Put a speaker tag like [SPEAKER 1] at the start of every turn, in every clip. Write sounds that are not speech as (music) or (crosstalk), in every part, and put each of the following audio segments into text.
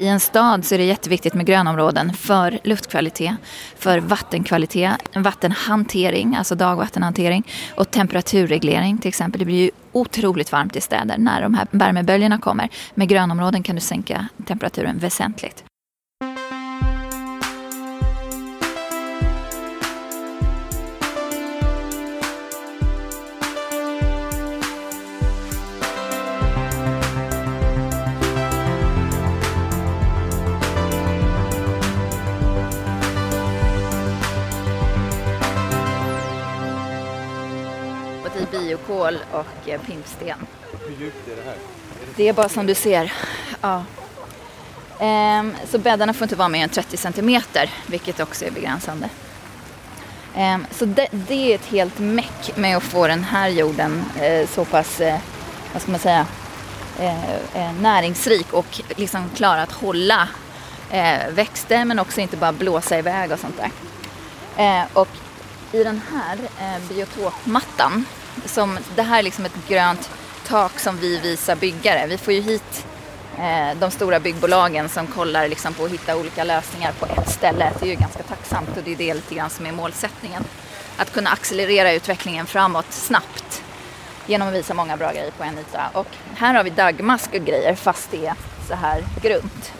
[SPEAKER 1] I en stad så är det jätteviktigt med grönområden för luftkvalitet, för vattenkvalitet, vattenhantering, alltså dagvattenhantering och temperaturreglering till exempel. Det blir ju otroligt varmt i städer när de här värmeböljorna kommer. Med grönområden kan du sänka temperaturen väsentligt. Biokol och eh, pimpsten.
[SPEAKER 2] Hur djupt är det här?
[SPEAKER 1] Det är bara som du ser. Ja. Ehm, så bäddarna får inte vara mer än 30 centimeter, vilket också är begränsande. Ehm, så det, det är ett helt meck med att få den här jorden eh, så pass, eh, vad ska man säga, eh, näringsrik och liksom klara att hålla växter men också inte bara blåsa iväg och sånt där. Och i den här biotopmattan, som, det här är liksom ett grönt tak som vi visar byggare. Vi får ju hit eh, de stora byggbolagen som kollar liksom på att hitta olika lösningar på ett ställe. Det är ju ganska tacksamt och det är det lite grann som är målsättningen. Att kunna accelerera utvecklingen framåt snabbt genom att visa många bra grejer på en yta. Och här har vi dagmask och grejer fast det är så här grunt.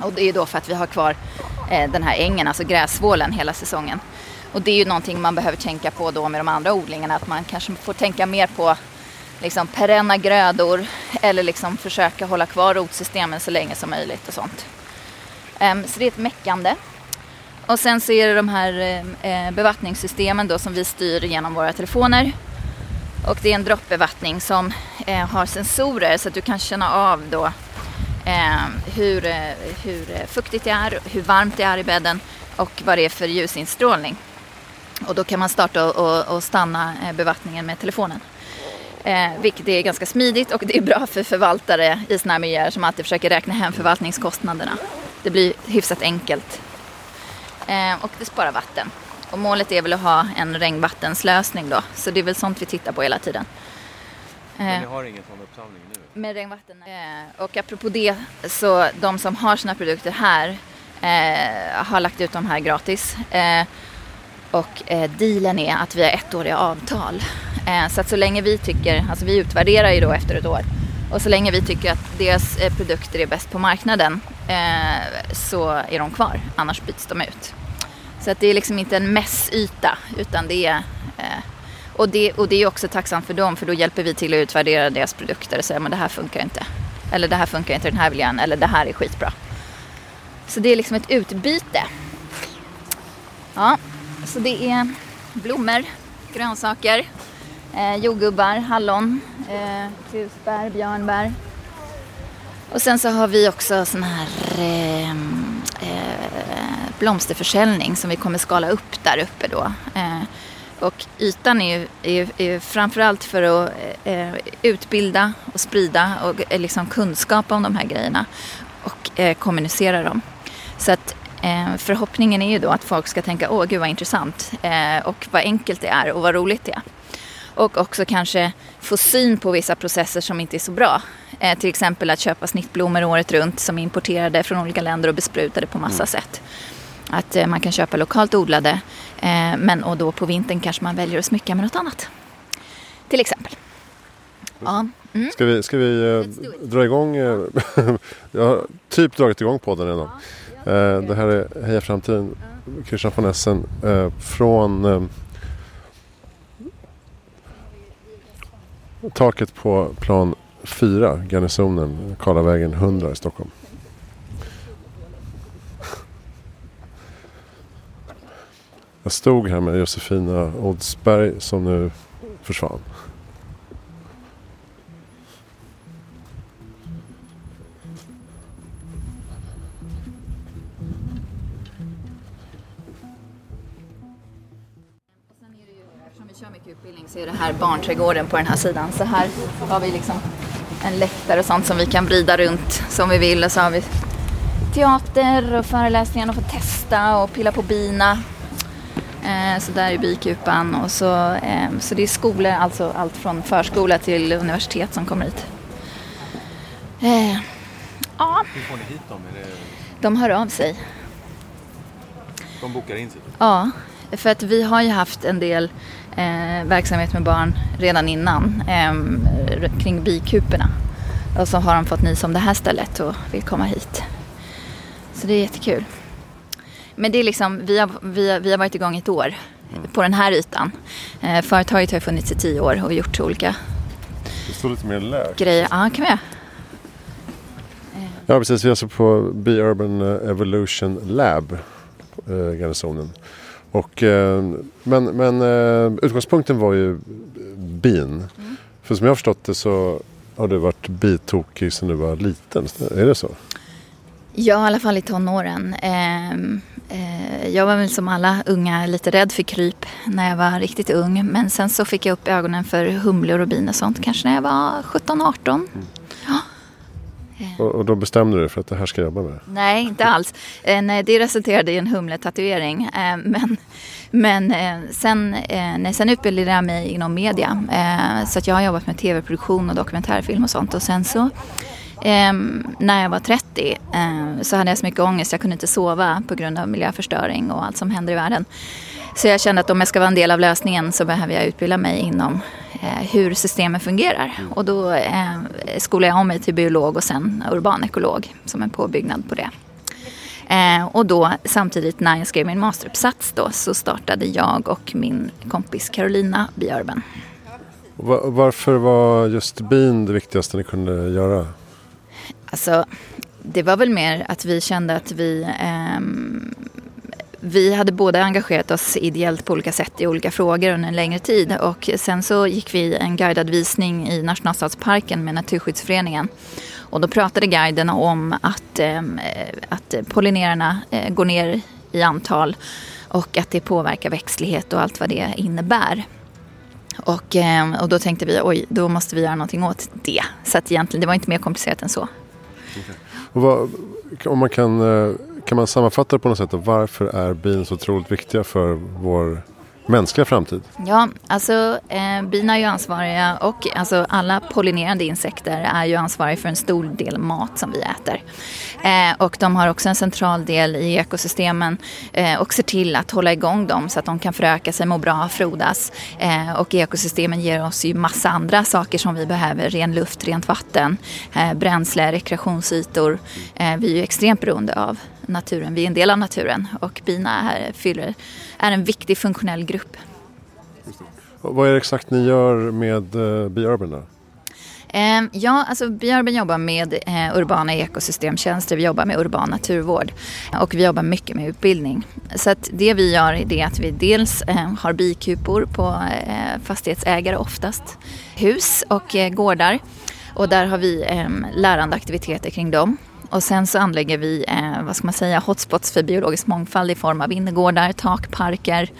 [SPEAKER 1] Och det är ju då för att vi har kvar eh, den här ängen, alltså gräsvålen hela säsongen. Och det är ju någonting man behöver tänka på då med de andra odlingarna, att man kanske får tänka mer på liksom perenna grödor eller liksom försöka hålla kvar rotsystemen så länge som möjligt och sånt. Ehm, så det är ett meckande. Och sen så är det de här eh, eh, bevattningssystemen då som vi styr genom våra telefoner. Och det är en droppbevattning som eh, har sensorer så att du kan känna av då ehm, eh, hur, hur fuktigt det är, hur varmt det är i bädden och vad det är för ljusinstrålning. Och då kan man starta och, och, stanna eh, bevattningen med telefonen. Eh, vilket är ganska smidigt och det är bra för förvaltare i sådana här miljöer som alltid försöker räkna hem förvaltningskostnaderna. Det blir hyfsat enkelt. Eh, och det sparar vatten. Och målet är väl att ha en regnvattenslösning då. Så det är väl sånt vi tittar på hela tiden.
[SPEAKER 2] Men
[SPEAKER 1] Eh,
[SPEAKER 2] ni har ingen sån uppsamling nu?
[SPEAKER 1] med regnvatten. Eh, och apropå det, så de som har sina produkter här eh, har lagt ut dem här gratis. Och eh, dealen är att vi har ettåriga avtal. Eh, så att så länge vi tycker, alltså vi utvärderar ju då efter ett år. Och så länge vi tycker att deras eh, produkter är bäst på marknaden eh, så är de kvar, annars byts de ut. Så att det är liksom inte en mässyta utan det är eh, och det, och det är också tacksamt för dem för då hjälper vi till att utvärdera deras produkter och säga men det här funkar inte. Eller det här funkar inte i den här miljön eller det här är skitbra. Så det är liksom ett utbyte. Ja, så det är blommor, grönsaker, eh, jordgubbar, hallon, eh, krusbär, björnbär. Och sen så har vi också sån här eh, eh, blomsterförsäljning som vi kommer skala upp där uppe då. Eh, och ytan är ju, är, är framförallt för att eh, utbilda och sprida och eh, liksom kunskap om de här grejerna och eh, kommunicera dem. Så att eh, förhoppningen är ju då att folk ska tänka åh gud vad intressant eh, och vad enkelt det är och vad roligt det är. Och också kanske få syn på vissa processer som inte är så bra. Eh, till exempel att köpa snittblommor året runt som är importerade från olika länder och besprutade på massa sätt. Att eh, man kan köpa lokalt odlade eh, men och då på vintern kanske man väljer att smycka med något annat. Till exempel. Ja. Mm.
[SPEAKER 3] Ska vi, ska vi eh, dra igång? (laughs) jag har typ dragit igång podden redan. Eh, Eh, det här är Heja Framtiden, Christian von Essen eh, från eh, taket på plan 4, Garnisonen, Karlavägen 100 i Stockholm. Jag stod här med Josefina Oddsberg som nu försvann.
[SPEAKER 1] Kör mycket utbildning så är det här barnträdgården på den här sidan. Så här har vi liksom en läktare och sånt som vi kan vrida runt som vi vill. Och så har vi teater och föreläsningar och få testa och pilla på bina. Eh, så där är bikupan och så, eh, så det är skolor, alltså allt från förskola till universitet som kommer hit. Eh, Ja,
[SPEAKER 2] Hur får ni hit dem? Är det,
[SPEAKER 1] de hör av sig.
[SPEAKER 2] de bokar in sig?
[SPEAKER 1] Ja, för att vi har ju haft en del eh, verksamhet med barn redan innan eh, kring bikuporna. Och så har de fått nys om det här stället och vill komma hit. Så det är jättekul. Men det är liksom, vi har, vi har, vi har varit igång ett år på den här ytan. Eh, företaget har ju funnits i tio år och gjort olika
[SPEAKER 3] Det står lite mer lägre.
[SPEAKER 1] grejer. Ja, kan vi.
[SPEAKER 3] Ja precis, vi är alltså på Be Urban Evolution Lab, eh, garnisonen. Och, eh, men men eh, utgångspunkten var ju bin. För som jag har förstått det så har du varit bitokig sedan du var liten. Är det så?
[SPEAKER 1] Ja, i alla fall i tonåren. Ehm, eh, jag var väl som alla unga lite rädd för kryp när jag var riktigt ung. Men sen så fick jag upp ögonen för humlor och bin och sånt kanske när jag var 17-18.
[SPEAKER 3] Och, och då bestämde du dig för att det här ska jag jobba med?
[SPEAKER 1] Nej, inte alls. Eh, nej, det resulterade i en humletatuering. Eh, men men eh, sen, eh, nej, sen utbildade jag mig inom media. Eh, så att jag har jobbat med tv-produktion och dokumentärfilm och sånt. Och sen så Ehm, när jag var 30 eh, så hade jag så mycket ångest. Jag kunde inte sova på grund av miljöförstöring och allt som händer i världen. Så jag kände att om jag ska vara en del av lösningen så behöver jag utbilda mig inom eh, hur systemen fungerar. Och då eh, skolade jag om mig till biolog och sen urbanekolog som en påbyggnad på det. Eh, och då samtidigt när jag skrev min masteruppsats då så startade jag och min kompis Carolina.
[SPEAKER 3] Va- varför var just bin det viktigaste ni kunde göra?
[SPEAKER 1] Alltså, det var väl mer att vi kände att vi ehm, vi hade båda engagerat oss ideellt på olika sätt i olika frågor under en längre tid och sen så gick vi en guidad visning i Nationalstadsparken med Naturskyddsföreningen. Och då pratade guiden om att, ehm, eh, att pollinerarna eh, går ner i antal och att det påverkar växtlighet och allt vad det innebär. Och, ehm, och då tänkte vi, oj, då måste vi göra någonting åt det. Så att egentligen, det var inte mer komplicerat än så.
[SPEAKER 3] Och vad, om man kan, eh, kan man sammanfatta det på något sätt? Och varför är bin så otroligt viktiga för vår mänskliga framtid?
[SPEAKER 1] Ja, alltså eh, bina är ju ansvariga och alltså, alla pollinerande insekter är ju ansvariga för en stor del mat som vi äter. Eh, och de har också en central del i ekosystemen eh, och ser till att hålla igång dem så att de kan föröka sig, må bra, frodas. Eh, och ekosystemen ger oss ju massa andra saker som vi behöver. Ren luft, rent vatten, eh, bränsle, rekreationsytor. Eh, vi är ju extremt beroende av naturen. Vi är en del av naturen och bina är, fyller, är en viktig funktionell grupp.
[SPEAKER 3] Vad är det exakt ni gör med eh, Be Urban då?
[SPEAKER 1] Eh, ja, alltså Björben jobbar med eh, urbana ekosystemtjänster. Vi jobbar med urban naturvård och vi jobbar mycket med utbildning. Så att det vi gör är att vi dels eh, har bikupor på fastighetsägare oftast, hus och gårdar. Och där har vi eh, lärandeaktiviteter kring dem. Och sen så anlägger vi, eh, vad ska man säga, hotspots för biologisk mångfald i form av innergårdar, takparker.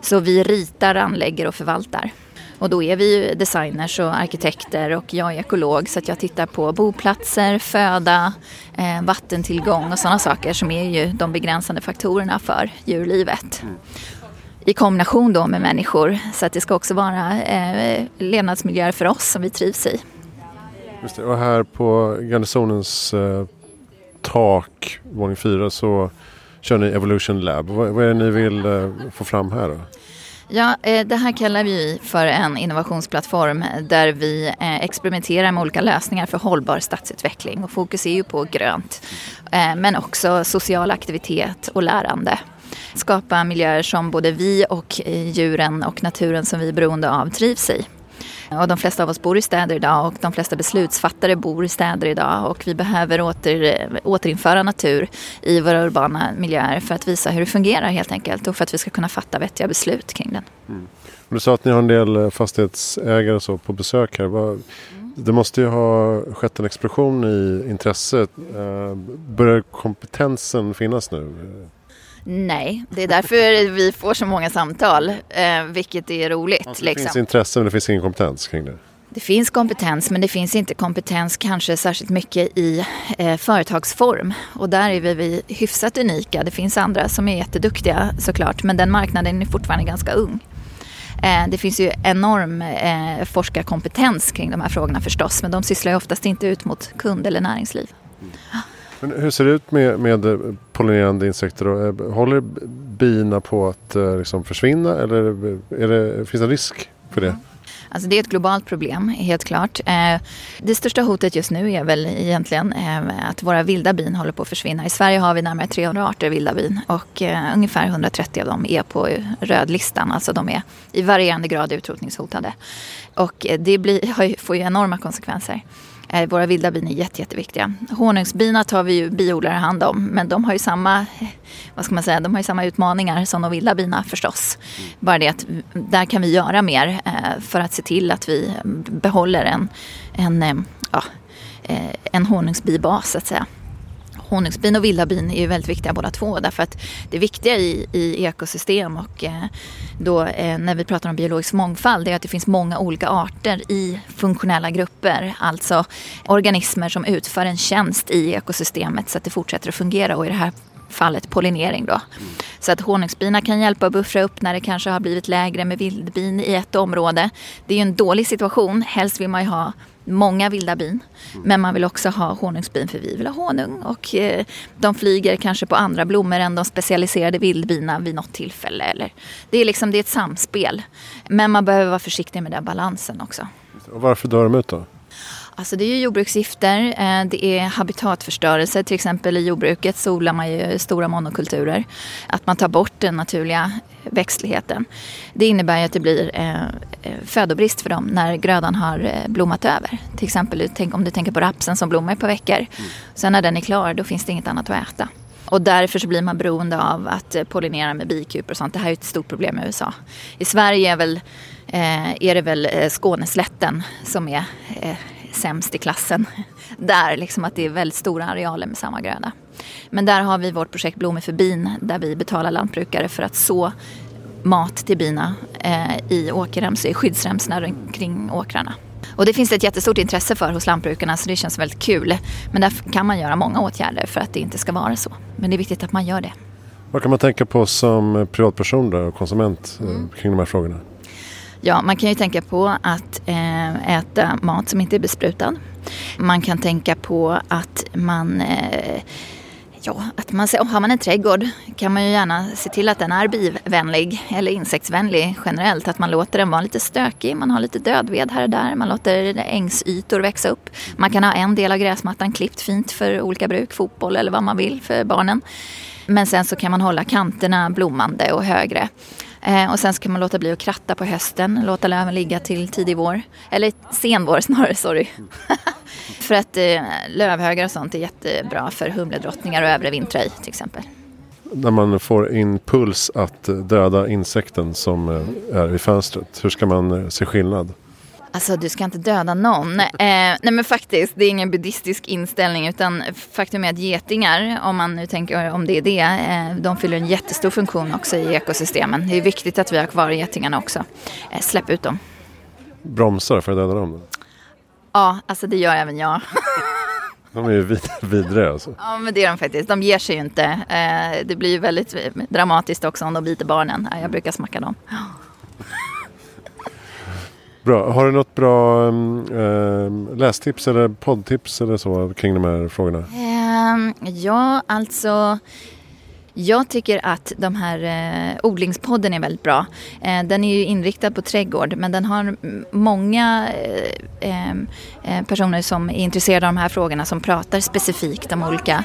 [SPEAKER 1] Så vi ritar, anlägger och förvaltar. Och då är vi ju designers och arkitekter och jag är ekolog så att jag tittar på boplatser, föda, eh, vattentillgång och sådana saker som är ju de begränsande faktorerna för djurlivet. I kombination då med människor så att det ska också vara eh, levnadsmiljöer för oss som vi trivs i.
[SPEAKER 3] Just det. Och här på garnisonens eh, tak, våning fyra, så kör ni Evolution Lab. Vad, vad är det ni vill eh, få fram här då?
[SPEAKER 1] Ja, eh, det här kallar vi för en innovationsplattform där vi eh, experimenterar med olika lösningar för hållbar stadsutveckling och fokus är ju på grönt eh, men också social aktivitet och lärande. Skapa miljöer som både vi och djuren och naturen som vi är beroende av trivs i. Och de flesta av oss bor i städer idag och de flesta beslutsfattare bor i städer idag och vi behöver åter, återinföra natur i våra urbana miljöer för att visa hur det fungerar helt enkelt och för att vi ska kunna fatta vettiga beslut kring den.
[SPEAKER 3] Du sa att ni har en del eh, fastighetsägare så på besök här. Vad, det måste ju ha skett en explosion i intresset. Eh, börjar kompetensen finnas nu?
[SPEAKER 1] Nej, det är därför (laughs) vi får så många samtal, eh, vilket är roligt.
[SPEAKER 3] Alltså, det
[SPEAKER 1] liksom.
[SPEAKER 3] finns intresse men det finns ingen kompetens kring det.
[SPEAKER 1] Det finns kompetens men det finns inte kompetens kanske särskilt mycket i eh, företagsform. Och där är vi, vi hyfsat unika. Det finns andra som är jätteduktiga såklart men den marknaden är fortfarande ganska ung. Eh, det finns ju enorm eh, forskarkompetens kring de här frågorna förstås men de sysslar ju oftast inte ut mot kund eller näringsliv.
[SPEAKER 3] Men hur ser det ut med, med eh, pollinerande insekter? Då? Eh, håller bina på att eh, liksom försvinna eller är det, finns det en risk för det?
[SPEAKER 1] Alltså det är ett globalt problem, helt klart. Det största hotet just nu är väl egentligen att våra vilda bin håller på att försvinna. I Sverige har vi närmare 300 arter vilda bin och ungefär 130 av dem är på rödlistan. Alltså de är i varierande grad utrotningshotade. Och det blir, får ju enorma konsekvenser. Eh, våra vilda bin är jätte, jätteviktiga. Honungsbina tar vi ju biodlare hand om men de har ju samma, vad ska man säga, de har samma utmaningar som de vilda bina förstås. Bara det att där kan vi göra mer eh, för att se till att vi behåller en, en, eh, ja, en honungsbibas så att säga honungsbin och vilda bin är ju väldigt viktiga båda två därför att det viktiga i, i ekosystem och eh, då eh, när vi pratar om biologisk mångfald är att det finns många olika arter i funktionella grupper. Alltså organismer som utför en tjänst i ekosystemet så att det fortsätter att fungera och i det här fallet pollinering då. Så att honungsbina kan hjälpa att buffra upp när det kanske har blivit lägre med vildbin i ett område. Det är ju en dålig situation. Helst vill man ju ha många vilda bin. Men man vill också ha honungsbin för vi vill ha honung. Och eh, de flyger kanske på andra blommor än de specialiserade vildbina vid något tillfälle. Eller, det, är liksom, det är ett samspel. Men man behöver vara försiktig med den balansen också.
[SPEAKER 3] Och varför dör de ut då?
[SPEAKER 1] Alltså det är ju jordbruksgifter, eh, det är habitatförstörelse. Till exempel i jordbruket så odlar man ju stora monokulturer. Att man tar bort den naturliga växtligheten. Det innebär ju att det blir eh, eh, födobrist för dem när grödan har blommat över. Till exempel om du tänker på rapsen som blommar på veckor. Mm. Sen när den är klar då finns det inget annat att äta. Och därför så blir man beroende av att pollinera med bikupor och sånt. Det här är ett stort problem i USA. I Sverige är, väl, är det väl Skåneslätten som är sämst i klassen. (laughs) Där liksom att det är väldigt stora arealer med samma gröda. Men där har vi vårt projekt Blommor för bin där vi betalar lantbrukare för att så mat till bina eh, i åkerremsor, i skyddsremsorna kring åkrarna. Och det finns det ett jättestort intresse för hos lantbrukarna så det känns väldigt kul. Men där kan man göra många åtgärder för att det inte ska vara så. Men det är viktigt att man gör det.
[SPEAKER 3] Vad kan man tänka på som privatperson och konsument eh, mm. kring de här frågorna?
[SPEAKER 1] Ja, man kan ju tänka på att eh, äta mat som inte är besprutad. Man kan tänka på att man eh, Ja, att man, har man en trädgård kan man ju gärna se till att den är bivänlig eller insektsvänlig generellt. Att man låter den vara lite stökig, man har lite dödved här och där, man låter ängsytor växa upp. Man kan ha en del av gräsmattan klippt fint för olika bruk, fotboll eller vad man vill för barnen. Men sen så kan man hålla kanterna blommande och högre. Eh, och sen ska man låta bli att kratta på hösten, låta löven ligga till tidig vår. Eller sen vår (laughs) snarare, sorry. (laughs) för att eh, lövhögar och sånt är jättebra för humledrottningar och övre vintrar i till exempel.
[SPEAKER 3] När man får impuls att eh, döda insekten som eh, är i fönstret, hur ska man eh, se skillnad?
[SPEAKER 1] Alltså du ska inte döda någon. Eh, nej men faktiskt, det är ingen buddhistisk inställning utan faktum är att getingar, om man nu tänker om det är det, eh, de fyller en jättestor funktion också i ekosystemen. Det är viktigt att vi har kvar getingarna också. Eh, släpp ut dem.
[SPEAKER 3] Bromsar för att döda dem?
[SPEAKER 1] Ja, alltså det gör även jag. (laughs)
[SPEAKER 3] De är ju vid vidriga alltså.
[SPEAKER 1] Ja men det är de faktiskt. De ger sig ju inte. Eh, det blir ju väldigt dramatiskt också om de biter barnen. Jag brukar smacka dem.
[SPEAKER 3] Bra. Har du något bra äh, lästips eller poddtips eller så kring de här frågorna?
[SPEAKER 1] Um, ja, alltså jag tycker att de här eh, odlingspodden är väldigt bra. Eh, den är ju inriktad på trädgård men den har många eh, ehm, eh, personer som är intresserade av de här frågorna som pratar specifikt om olika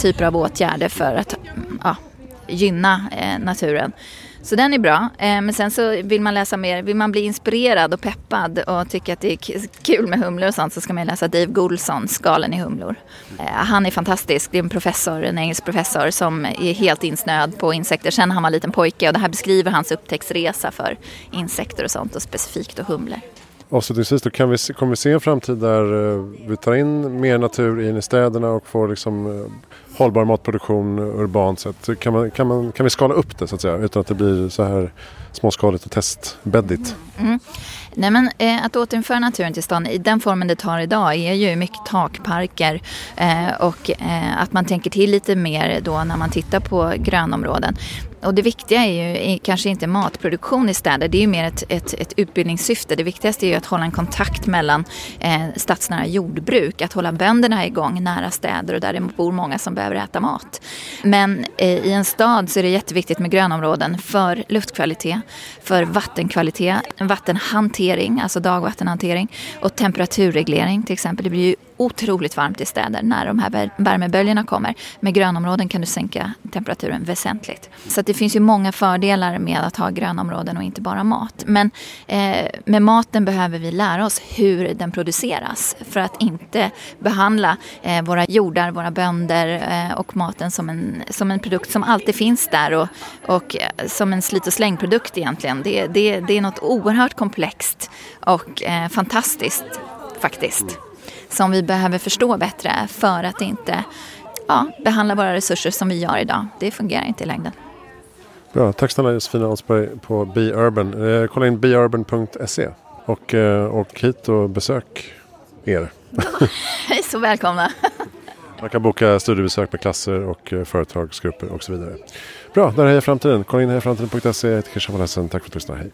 [SPEAKER 1] typer av åtgärder för att ja, gynna eh, naturen. Så den är bra. Eh, men sen så vill man läsa mer, vill man bli inspirerad och peppad och tycka att det är kul med humlor och sånt så ska man läsa Dave Goulsons Skalen i humlor. Eh, han är fantastisk. Det är en professor, en engelsk professor som är helt insnöad på insekter sen han var liten pojke och det här beskriver hans upptäcktsresa för insekter och sånt och specifikt då humlor.
[SPEAKER 3] Avslutningsvis då, kan vi, kommer vi se en framtid där eh, vi tar in mer natur in i städerna och får liksom eh, hållbar matproduktion urbant sett. Kan, man, kan, man, kan vi skala upp det så att säga utan att det blir så här småskaligt och testbäddigt?
[SPEAKER 1] Mm, mm. Nej, men, eh, att återinföra naturen till stan i den formen det tar idag är ju mycket takparker eh, och eh, att man tänker till lite mer då när man tittar på grönområden. Och det viktiga är ju kanske inte matproduktion i städer, det är ju mer ett, ett, ett utbildningssyfte. Det viktigaste är ju att hålla en kontakt mellan eh, stadsnära jordbruk, att hålla bönderna igång nära städer och där det bor många som behöver äta mat. Men eh, i en stad så är det jätteviktigt med grönområden för luftkvalitet, för vattenkvalitet, vattenhantering, alltså dagvattenhantering och temperaturreglering till exempel. Det blir ju otroligt varmt i städer när de här värmeböljorna kommer. Med grönområden kan du sänka temperaturen väsentligt. Så det finns ju många fördelar med att ha grönområden och inte bara mat. Men eh, med maten behöver vi lära oss hur den produceras för att inte behandla eh, våra jordar, våra bönder eh, och maten som en, som en produkt som alltid finns där och, och eh, som en slit och slängprodukt egentligen. Det, det, det är något oerhört komplext och eh, fantastiskt faktiskt som vi behöver förstå bättre för att inte ja, behandla våra resurser som vi gör idag. Det fungerar inte i längden.
[SPEAKER 3] Bra, tack snälla Josefina Olsberg på Be Urban. Eh, kolla in beurban.se och eh, åk hit och besök er. (laughs)
[SPEAKER 1] Hej så välkomna. (laughs)
[SPEAKER 3] Man kan boka studiebesök med klasser och eh, företagsgrupper och så vidare. Bra, där är Heja Framtiden. Kolla in hejaframtiden.se. Jag heter Christian von Tack för att du lyssnade. Hej.